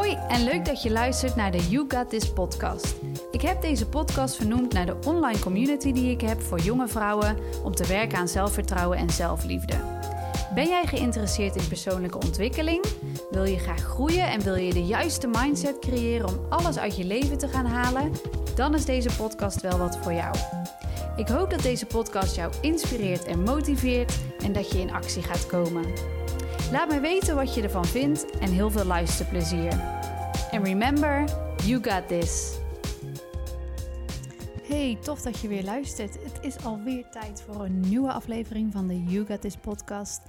Hoi en leuk dat je luistert naar de You Got This podcast. Ik heb deze podcast vernoemd naar de online community die ik heb voor jonge vrouwen om te werken aan zelfvertrouwen en zelfliefde. Ben jij geïnteresseerd in persoonlijke ontwikkeling? Wil je graag groeien en wil je de juiste mindset creëren om alles uit je leven te gaan halen? Dan is deze podcast wel wat voor jou. Ik hoop dat deze podcast jou inspireert en motiveert en dat je in actie gaat komen. Laat me weten wat je ervan vindt en heel veel luisterplezier. En remember, you got this. Hey, tof dat je weer luistert. Het is alweer tijd voor een nieuwe aflevering van de You Got This podcast.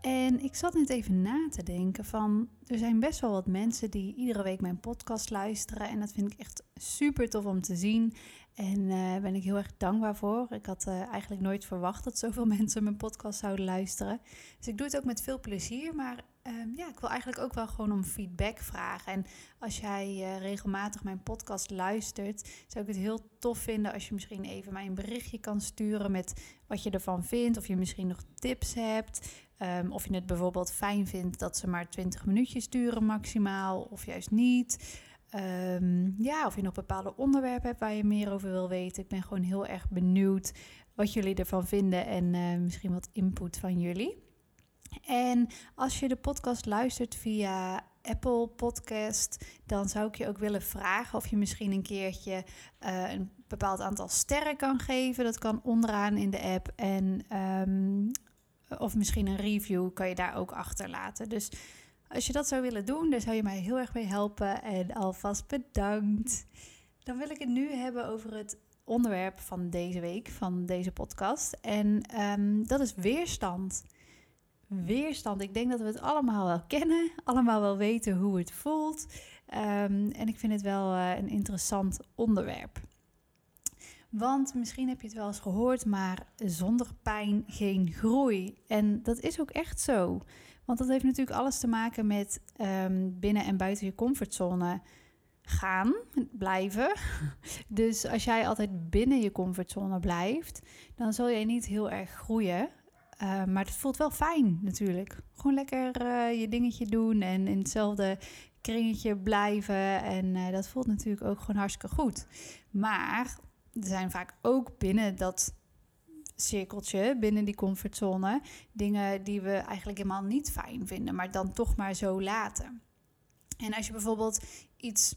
En ik zat net even na te denken van, er zijn best wel wat mensen die iedere week mijn podcast luisteren. En dat vind ik echt super tof om te zien. En uh, ben ik heel erg dankbaar voor. Ik had uh, eigenlijk nooit verwacht dat zoveel mensen mijn podcast zouden luisteren. Dus ik doe het ook met veel plezier. Maar uh, ja, ik wil eigenlijk ook wel gewoon om feedback vragen. En als jij uh, regelmatig mijn podcast luistert, zou ik het heel tof vinden als je misschien even mij een berichtje kan sturen met wat je ervan vindt. Of je misschien nog tips hebt. Um, of je het bijvoorbeeld fijn vindt dat ze maar 20 minuutjes duren maximaal, of juist niet. Um, ja, of je nog bepaalde onderwerpen hebt waar je meer over wil weten. Ik ben gewoon heel erg benieuwd wat jullie ervan vinden en uh, misschien wat input van jullie. En als je de podcast luistert via Apple Podcast, dan zou ik je ook willen vragen of je misschien een keertje uh, een bepaald aantal sterren kan geven. Dat kan onderaan in de app. En um, of misschien een review kan je daar ook achterlaten. Dus als je dat zou willen doen, daar zou je mij heel erg mee helpen. En alvast bedankt. Dan wil ik het nu hebben over het onderwerp van deze week, van deze podcast. En um, dat is weerstand. Weerstand. Ik denk dat we het allemaal wel kennen, allemaal wel weten hoe het voelt. Um, en ik vind het wel uh, een interessant onderwerp. Want misschien heb je het wel eens gehoord, maar zonder pijn geen groei. En dat is ook echt zo. Want dat heeft natuurlijk alles te maken met um, binnen en buiten je comfortzone gaan, blijven. Dus als jij altijd binnen je comfortzone blijft, dan zul jij niet heel erg groeien. Uh, maar het voelt wel fijn natuurlijk. Gewoon lekker uh, je dingetje doen en in hetzelfde kringetje blijven. En uh, dat voelt natuurlijk ook gewoon hartstikke goed. Maar er zijn vaak ook binnen dat cirkeltje, binnen die comfortzone, dingen die we eigenlijk helemaal niet fijn vinden, maar dan toch maar zo laten. En als je bijvoorbeeld iets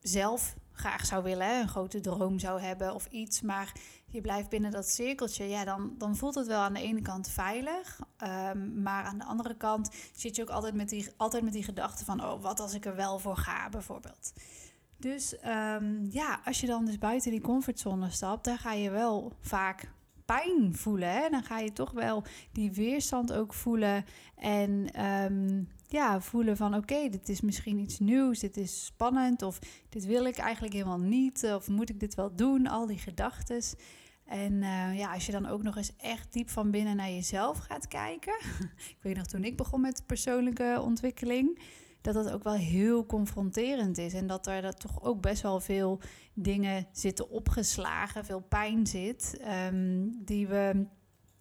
zelf graag zou willen, een grote droom zou hebben of iets, maar je blijft binnen dat cirkeltje, ja, dan, dan voelt het wel aan de ene kant veilig, um, maar aan de andere kant zit je ook altijd met die, altijd met die gedachte van, oh, wat als ik er wel voor ga, bijvoorbeeld. Dus um, ja, als je dan dus buiten die comfortzone stapt, dan ga je wel vaak pijn voelen. Dan ga je toch wel die weerstand ook voelen. En um, ja, voelen van oké, dit is misschien iets nieuws, dit is spannend. Of dit wil ik eigenlijk helemaal niet. Of moet ik dit wel doen? Al die gedachten. En uh, ja, als je dan ook nog eens echt diep van binnen naar jezelf gaat kijken. ik weet nog toen ik begon met persoonlijke ontwikkeling dat dat ook wel heel confronterend is. En dat er dat toch ook best wel veel dingen zitten opgeslagen, veel pijn zit, um, die we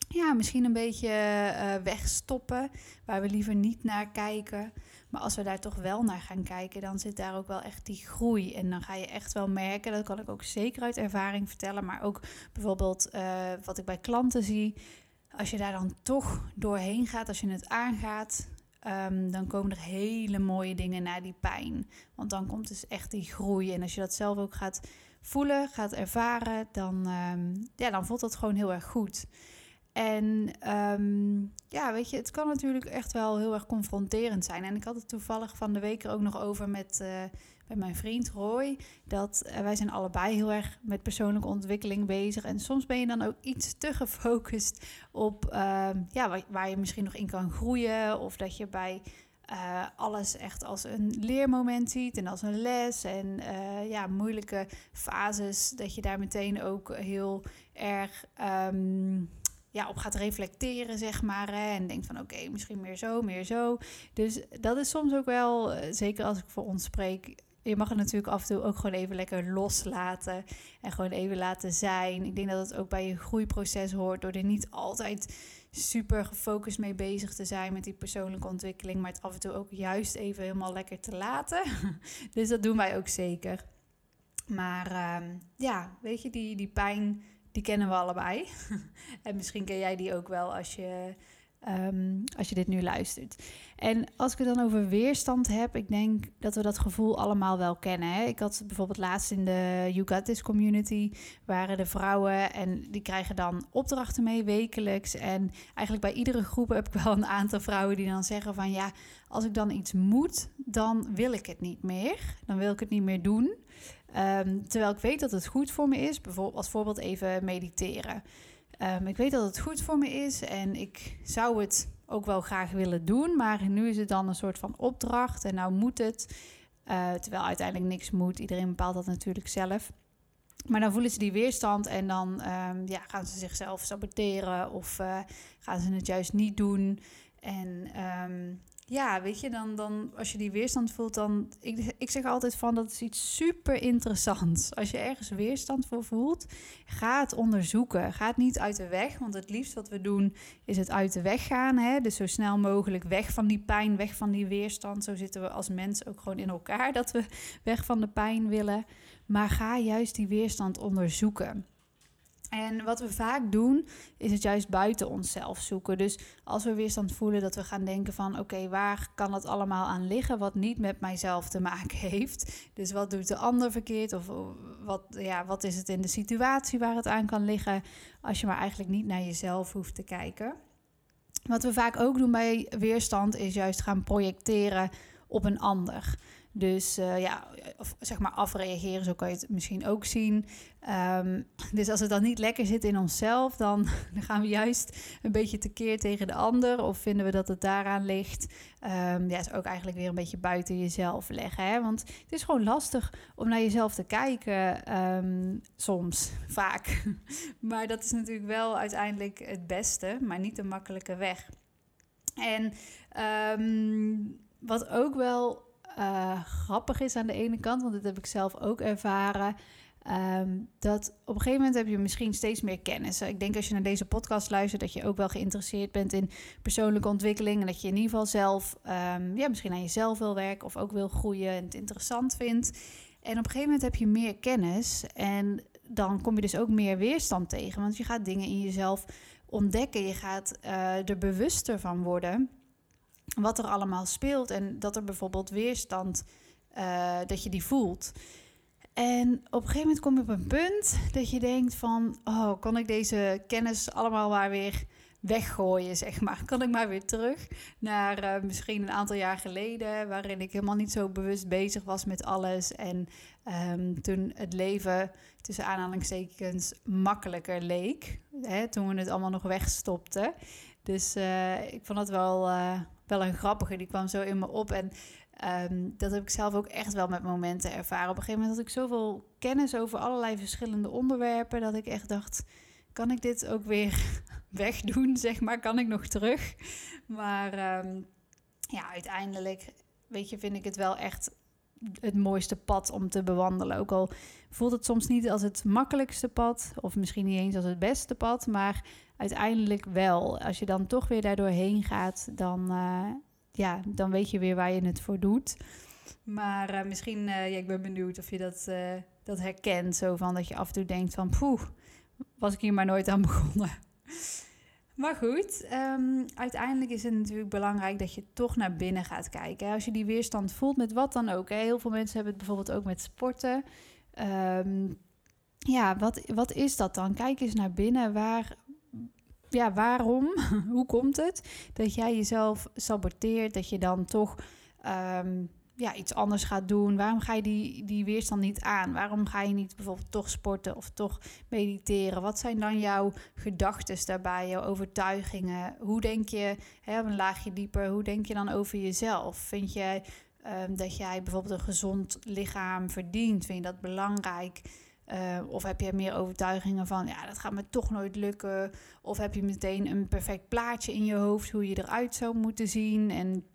ja, misschien een beetje uh, wegstoppen, waar we liever niet naar kijken. Maar als we daar toch wel naar gaan kijken, dan zit daar ook wel echt die groei. En dan ga je echt wel merken, dat kan ik ook zeker uit ervaring vertellen, maar ook bijvoorbeeld uh, wat ik bij klanten zie. Als je daar dan toch doorheen gaat, als je het aangaat, Um, dan komen er hele mooie dingen na die pijn. Want dan komt dus echt die groei. En als je dat zelf ook gaat voelen, gaat ervaren, dan, um, ja, dan voelt dat gewoon heel erg goed. En um, ja, weet je, het kan natuurlijk echt wel heel erg confronterend zijn. En ik had het toevallig van de week er ook nog over met, uh, met mijn vriend Roy. Dat uh, wij zijn allebei heel erg met persoonlijke ontwikkeling bezig. En soms ben je dan ook iets te gefocust op uh, ja, waar, je misschien nog in kan groeien. Of dat je bij uh, alles echt als een leermoment ziet en als een les. En ja, moeilijke fases, dat je daar meteen ook heel erg um, ja, op gaat reflecteren, zeg maar. Hè, en denkt van oké, misschien meer zo, meer zo. Dus dat is soms ook wel, zeker als ik voor ons spreek. Je mag het natuurlijk af en toe ook gewoon even lekker loslaten. En gewoon even laten zijn. Ik denk dat het ook bij je groeiproces hoort. Door er niet altijd super gefocust mee bezig te zijn met die persoonlijke ontwikkeling, maar het af en toe ook juist even helemaal lekker te laten. dus dat doen wij ook zeker. Maar ehm, ja, weet je, die, die pijn, die kennen we allebei. en misschien ken jij die ook wel als je Ehm, als je dit nu luistert. En als ik het dan over weerstand heb, ik denk dat we dat gevoel allemaal wel kennen. Hè? Ik had bijvoorbeeld laatst in de You Got community, waren de vrouwen en die krijgen dan opdrachten mee wekelijks. En eigenlijk bij iedere groep heb ik wel een aantal vrouwen die dan zeggen van ja, als ik dan iets moet, dan wil ik het niet meer. Dan wil ik het niet meer doen. Ehm, terwijl ik weet dat het goed voor me is, bijvoorbeeld als voorbeeld even mediteren. Um, ik weet dat het goed voor me is en ik zou het ook wel graag willen doen, maar nu is het dan een soort van opdracht en nou moet het. Uh, terwijl uiteindelijk niks moet. Iedereen bepaalt dat natuurlijk zelf. Maar dan voelen ze die weerstand en dan um, ja, gaan ze zichzelf saboteren of uh, gaan ze het juist niet doen. En ja, weet je, dan, dan als je die weerstand voelt, dan. Ik, ik zeg altijd van dat is iets super interessants. Als je ergens weerstand voor voelt, ga het onderzoeken. Ga het niet uit de weg. Want het liefst wat we doen is het uit de weg gaan. Hè? Dus zo snel mogelijk weg van die pijn, weg van die weerstand. Zo zitten we als mens ook gewoon in elkaar dat we weg van de pijn willen. Maar ga juist die weerstand onderzoeken. En wat we vaak doen, is het juist buiten onszelf zoeken. Dus als we weerstand voelen, dat we gaan denken van... oké, waar kan dat allemaal aan liggen wat niet met mijzelf te maken heeft? Dus wat doet de ander verkeerd? Of wat, ja, wat is het in de situatie waar het aan kan liggen? Als je maar eigenlijk niet naar jezelf hoeft te kijken. Wat we vaak ook doen bij weerstand, is juist gaan projecteren op een ander. Dus uh, ja, of zeg maar afreageren, zo kan je het misschien ook zien. Um, dus als het dan niet lekker zit in onszelf, dan, dan, gaan we juist een beetje tekeer tegen de ander. Of vinden we dat het daaraan ligt. Um, ja, is ook eigenlijk weer een beetje buiten jezelf leggen. Hè? Want het is gewoon lastig om naar jezelf te kijken, um, soms, vaak. maar dat is natuurlijk wel uiteindelijk het beste, maar niet de makkelijke weg. En wat ook wel uh, grappig is aan de ene kant, want dit heb ik zelf ook ervaren. Um, dat op een gegeven moment heb je misschien steeds meer kennis. Ik denk als je naar deze podcast luistert, dat je ook wel geïnteresseerd bent in persoonlijke ontwikkeling. En dat je in ieder geval zelf, um, ja, misschien aan jezelf wil werken of ook wil groeien en het interessant vindt. En op een gegeven moment heb je meer kennis en dan kom je dus ook meer weerstand tegen. Want je gaat dingen in jezelf ontdekken. Je gaat uh, er bewuster van worden wat er allemaal speelt en dat er bijvoorbeeld weerstand, uh, dat je die voelt. En op een gegeven moment kom je op een punt dat je denkt van, oh, kan ik deze kennis allemaal maar weer weggooien, zeg maar. Kan ik maar weer terug naar uh, misschien een aantal jaar geleden, waarin ik helemaal niet zo bewust bezig was met alles. En um, toen het leven tussen aanhalingstekens makkelijker leek, hè, toen we het allemaal nog wegstopten. Dus uh, ik vond dat wel, wel een grappige. Die kwam zo in me op. En um, dat heb ik zelf ook echt wel met momenten ervaren. Op een gegeven moment had ik zoveel kennis over allerlei verschillende onderwerpen. Dat ik echt dacht: kan ik dit ook weer wegdoen? Zeg maar, kan ik nog terug? Maar um, ja, uiteindelijk, weet je, vind ik het wel echt het mooiste pad om te bewandelen. Ook al voelt het soms niet als het makkelijkste pad, of misschien niet eens als het beste pad, maar uiteindelijk wel. Als je dan toch weer daardoor heen gaat, dan, uh, ja, dan weet je weer waar je het voor doet. Maar uh, misschien, uh, ja, ik ben benieuwd of je dat, dat herkent. Zo van dat je af en toe denkt van, poeh, was ik hier maar nooit aan begonnen. Maar goed, um, uiteindelijk is het natuurlijk belangrijk dat je toch naar binnen gaat kijken. Als je die weerstand voelt met wat dan ook. Heel veel mensen hebben het bijvoorbeeld ook met sporten. Um, ja, wat, wat is dat dan? Kijk eens naar binnen. Waar, ja, waarom? Hoe komt het dat jij jezelf saboteert? Dat je dan toch um, ja, iets anders gaat doen? Waarom ga je die, die weerstand niet aan? Waarom ga je niet bijvoorbeeld toch sporten of toch mediteren? Wat zijn dan jouw gedachten daarbij, jouw overtuigingen? Hoe denk je, hè, een laagje dieper, hoe denk je dan over jezelf? Vind jij um, dat jij bijvoorbeeld een gezond lichaam verdient? Vind je dat belangrijk? Uh, of heb je meer overtuigingen van, ja, dat gaat me toch nooit lukken? Of heb je meteen een perfect plaatje in je hoofd hoe je eruit zou moeten zien? En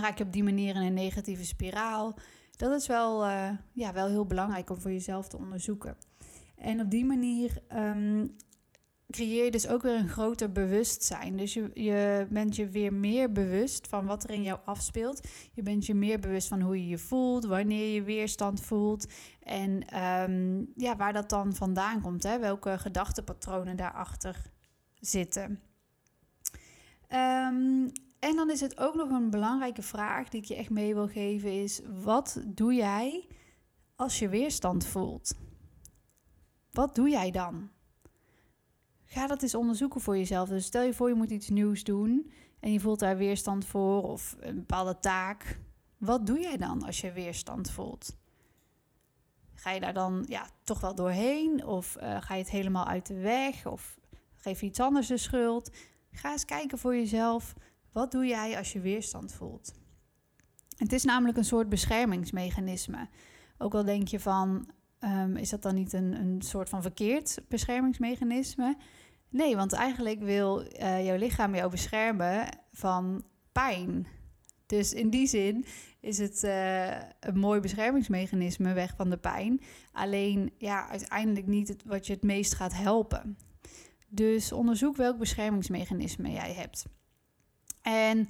raak je op die manier in een negatieve spiraal? Dat is wel, uh, ja, wel heel belangrijk om voor jezelf te onderzoeken. En op die manier um, creëer je dus ook weer een groter bewustzijn. Dus je, je bent je weer meer bewust van wat er in jou afspeelt. Je bent je meer bewust van hoe je je voelt, wanneer je weerstand voelt. En ehm, ja, waar dat dan vandaan komt. Hè? Welke gedachtepatronen daarachter zitten. Ehm, en dan is het ook nog een belangrijke vraag die ik je echt mee wil geven: is wat doe jij als je weerstand voelt? Wat doe jij dan? Ga dat eens onderzoeken voor jezelf. Dus stel je voor je moet iets nieuws doen en je voelt daar weerstand voor of een bepaalde taak. Wat doe jij dan als je weerstand voelt? Ga je daar dan ja, toch wel doorheen of uh, ga je het helemaal uit de weg of geef je iets anders de schuld? Ga eens kijken voor jezelf. Wat doe jij als je weerstand voelt? Het is namelijk een soort beschermingsmechanisme. Ook al denk je van, um, is dat dan niet een, een soort van verkeerd beschermingsmechanisme? Nee, want eigenlijk wil uh, jouw lichaam jou beschermen van pijn. Dus in die zin is het uh, een mooi beschermingsmechanisme weg van de pijn. Alleen ja, uiteindelijk niet wat je het meest gaat helpen. Dus onderzoek welk beschermingsmechanisme jij hebt. En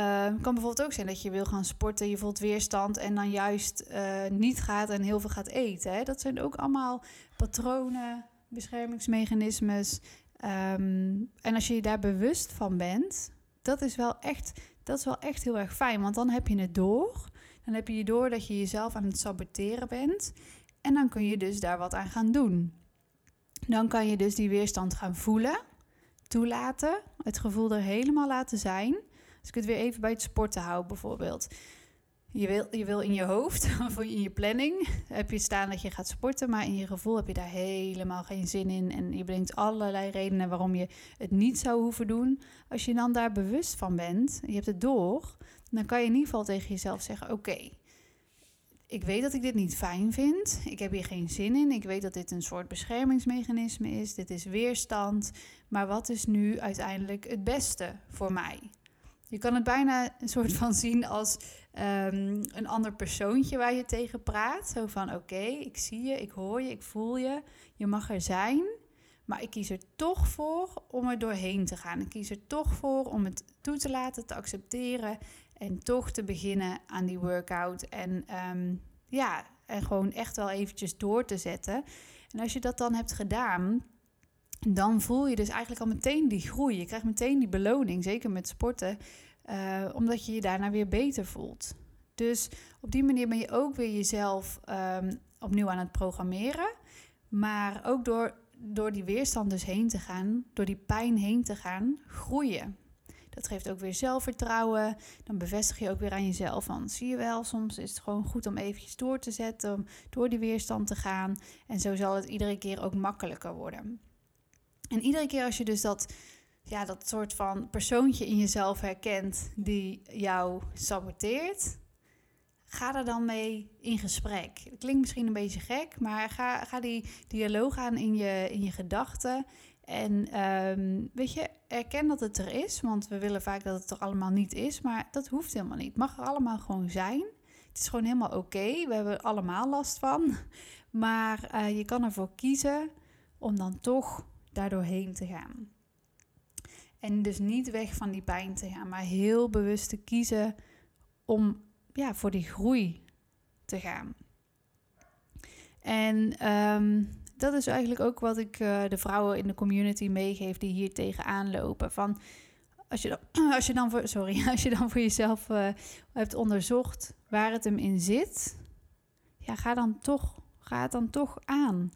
het kan bijvoorbeeld ook zijn dat je wil gaan sporten, je voelt weerstand en dan juist uh, niet gaat en heel veel gaat eten. Dat zijn ook allemaal patronen, beschermingsmechanismes. Um, en als je je daar bewust van bent, dat is wel echt, dat is wel echt heel erg fijn. Want dan heb je het door. Dan heb je je door dat je jezelf aan het saboteren bent. En dan kun je dus daar wat aan gaan doen. Dan kan je dus die weerstand gaan voelen, toelaten, het gevoel er helemaal laten zijn. Als ik het weer even bij het sporten hou, bijvoorbeeld. Je wil, je wil in je hoofd of in je planning heb je staan dat je gaat sporten, maar in je gevoel heb je daar helemaal geen zin in. En je bedenkt allerlei redenen waarom je het niet zou hoeven doen. Als je dan daar bewust van bent, je hebt het door, dan kan je in ieder geval tegen jezelf zeggen: Oké, ik weet dat ik dit niet fijn vind. Ik heb hier geen zin in. Ik weet dat dit een soort beschermingsmechanisme is. Dit is weerstand. Maar wat is nu uiteindelijk het beste voor mij? Je kan het bijna een soort van zien als um, een ander persoontje waar je tegen praat. Zo van: oké, ik zie je, ik hoor je, ik voel je. Je mag er zijn. Maar ik kies er toch voor om er doorheen te gaan. Ik kies er toch voor om het toe te laten, te accepteren. En toch te beginnen aan die workout. En um, ja, en gewoon echt wel eventjes door te zetten. En als je dat dan hebt gedaan, dan voel je dus eigenlijk al meteen die groei. Je krijgt meteen die beloning, zeker met sporten, uh, omdat je je daarna weer beter voelt. Dus op die manier ben je ook weer jezelf um, opnieuw aan het programmeren. Maar ook door, door die weerstand dus heen te gaan, door die pijn heen te gaan, groeien. Dat geeft ook weer zelfvertrouwen. Dan bevestig je ook weer aan jezelf van, zie je wel, soms is het gewoon goed om eventjes door te zetten, om door die weerstand te gaan. En zo zal het iedere keer ook makkelijker worden. En iedere keer als je dus dat, ja, dat soort van persoontje in jezelf herkent die jou saboteert, ga er dan mee in gesprek. Het klinkt misschien een beetje gek, maar ga, ga die dialoog aan in je, in je gedachten. En um, weet je, erken dat het er is, want we willen vaak dat het er allemaal niet is, maar dat hoeft helemaal niet. Het mag er allemaal gewoon zijn. Het is gewoon helemaal oké. We hebben er allemaal last van. Maar uh, je kan ervoor kiezen om dan toch daardoor heen te gaan. En dus niet weg van die pijn te gaan, maar heel bewust te kiezen om ja, voor die groei te gaan. En um, dat is eigenlijk ook wat ik uh, de vrouwen in de community meegeef die hier tegenaan lopen. Van als je dan, als je dan voor, sorry, als je dan voor jezelf uh, hebt onderzocht waar het hem in zit, ja, ga dan toch, ga het dan toch aan.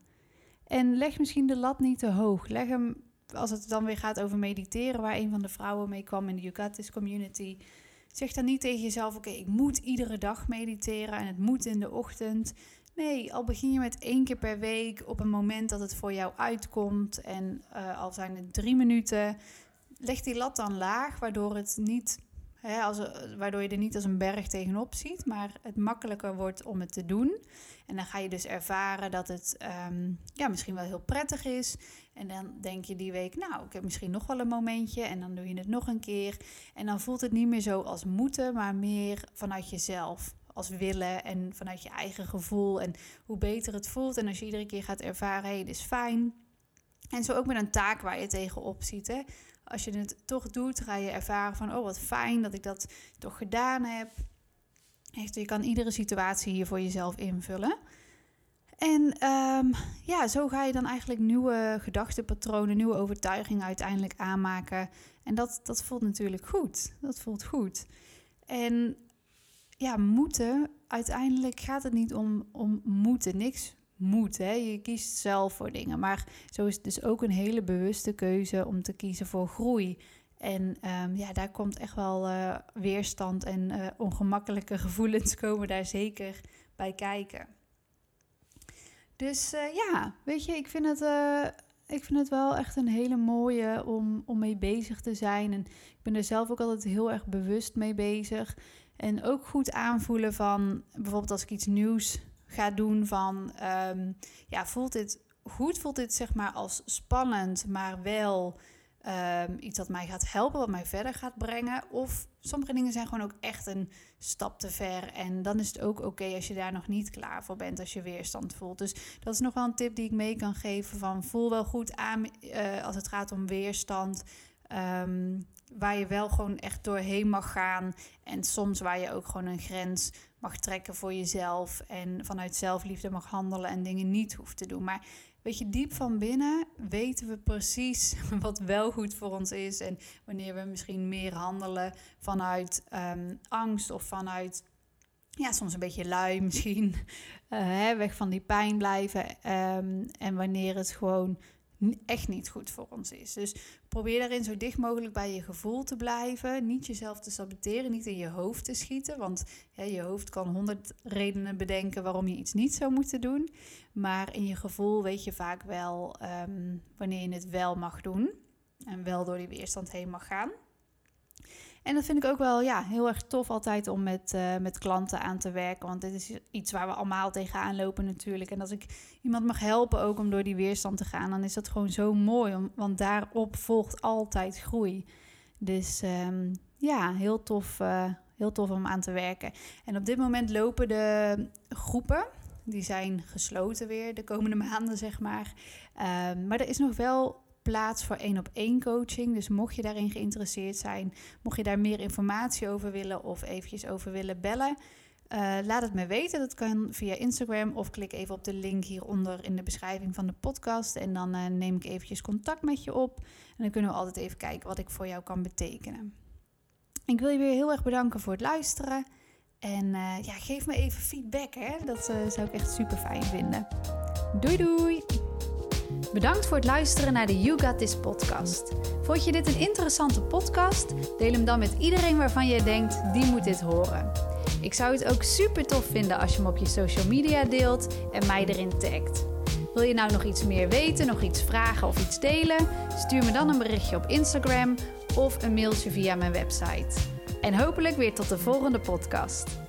En leg misschien de lat niet te hoog. Leg hem, als het dan weer gaat over mediteren, waar een van de vrouwen mee kwam in de Yucatis community. Zeg dan niet tegen jezelf: Oké, ik moet iedere dag mediteren en het moet in de ochtend. Nee, al begin je met één keer per week op een moment dat het voor jou uitkomt. En uh, al zijn het drie minuten. Leg die lat dan laag, waardoor, het niet, als, waardoor je er niet als een berg tegenop ziet. Maar het makkelijker wordt om het te doen. En dan ga je dus ervaren dat het um, ja, misschien wel heel prettig is. En dan denk je die week, nou, ik heb misschien nog wel een momentje. En dan doe je het nog een keer. En dan voelt het niet meer zo als moeten, maar meer vanuit jezelf als willen en vanuit je eigen gevoel en hoe beter het voelt. En als je iedere keer gaat ervaren, hé, hey, dit is fijn. En zo ook met een taak waar je tegenop ziet. Hè? Als je het toch doet, ga je ervaren van, oh wat fijn dat ik dat toch gedaan heb. Echt, je kan iedere situatie hier voor jezelf invullen. En ehm, ja, zo ga je dan eigenlijk nieuwe gedachtenpatronen, nieuwe overtuigingen uiteindelijk aanmaken. En dat, dat voelt natuurlijk goed. Dat voelt goed. En ja, moeten, uiteindelijk gaat het niet om, om moeten. Niks moet. Hè? Je kiest zelf voor dingen. Maar zo is het dus ook een hele bewuste keuze om te kiezen voor groei. En ehm, ja, daar komt echt wel uh, weerstand en uh, ongemakkelijke gevoelens komen daar zeker bij kijken. Dus uh, ja, weet je, ik vind het, ik vind het wel echt een hele mooie om, om mee bezig te zijn. En ik ben er zelf ook altijd heel erg bewust mee bezig. En ook goed aanvoelen van bijvoorbeeld als ik iets nieuws ga doen van um, ja, voelt dit goed? Voelt dit zeg maar als spannend, maar wel um, iets dat mij gaat helpen, wat mij verder gaat brengen? Of sommige dingen zijn gewoon ook echt een stap te ver. En dan is het ook oké als je daar nog niet klaar voor bent, als je weerstand voelt. Dus dat is nog wel een tip die ik mee kan geven van voel wel goed aan uh, als het gaat om weerstand. Um, waar je wel gewoon echt doorheen mag gaan. En soms waar je ook gewoon een grens mag trekken voor jezelf. En vanuit zelfliefde mag handelen en dingen niet hoeft te doen. Maar weet je, diep van binnen weten we precies wat wel goed voor ons is. En wanneer we misschien meer handelen vanuit um, angst of vanuit ja, soms een beetje lui misschien. Uh, weg van die pijn blijven. Um, en wanneer het gewoon echt niet goed voor ons is. Dus probeer daarin zo dicht mogelijk bij je gevoel te blijven. Niet jezelf te saboteren, niet in je hoofd te schieten. Want je hoofd kan honderd redenen bedenken waarom je iets niet zou moeten doen. Maar in je gevoel weet je vaak wel um, wanneer je het wel mag doen. En wel door die weerstand heen mag gaan. En dat vind ik ook wel ja, heel erg tof altijd om met, uh, met klanten aan te werken. Want dit is iets waar we allemaal tegenaan lopen natuurlijk. En als ik iemand mag helpen ook om door die weerstand te gaan, dan is dat gewoon zo mooi. Om, want daarop volgt altijd groei. Dus um, ja, heel tof, uh, heel tof om aan te werken. En op dit moment lopen de groepen. Die zijn gesloten weer de komende maanden, zeg maar. Um, maar er is nog wel plaats voor één op één coaching. Dus mocht je daarin geïnteresseerd zijn, mocht je daar meer informatie over willen of eventjes over willen bellen, uh, laat het me weten. Dat kan via Instagram of klik even op de link hieronder in de beschrijving van de podcast. En dan uh, neem ik eventjes contact met je op. En dan kunnen we altijd even kijken wat ik voor jou kan betekenen. Ik wil je weer heel erg bedanken voor het luisteren. En uh, ja, geef me even feedback. Hè? Dat zou ik echt super fijn vinden. Doei doei! Bedankt voor het luisteren naar de You Got This podcast. Vond je dit een interessante podcast? Deel hem dan met iedereen waarvan je denkt, die moet dit horen. Ik zou het ook super tof vinden als je hem op je social media deelt en mij erin tagt. Wil je nou nog iets meer weten, nog iets vragen of iets delen? Stuur me dan een berichtje op Instagram of een mailtje via mijn website. En hopelijk weer tot de volgende podcast.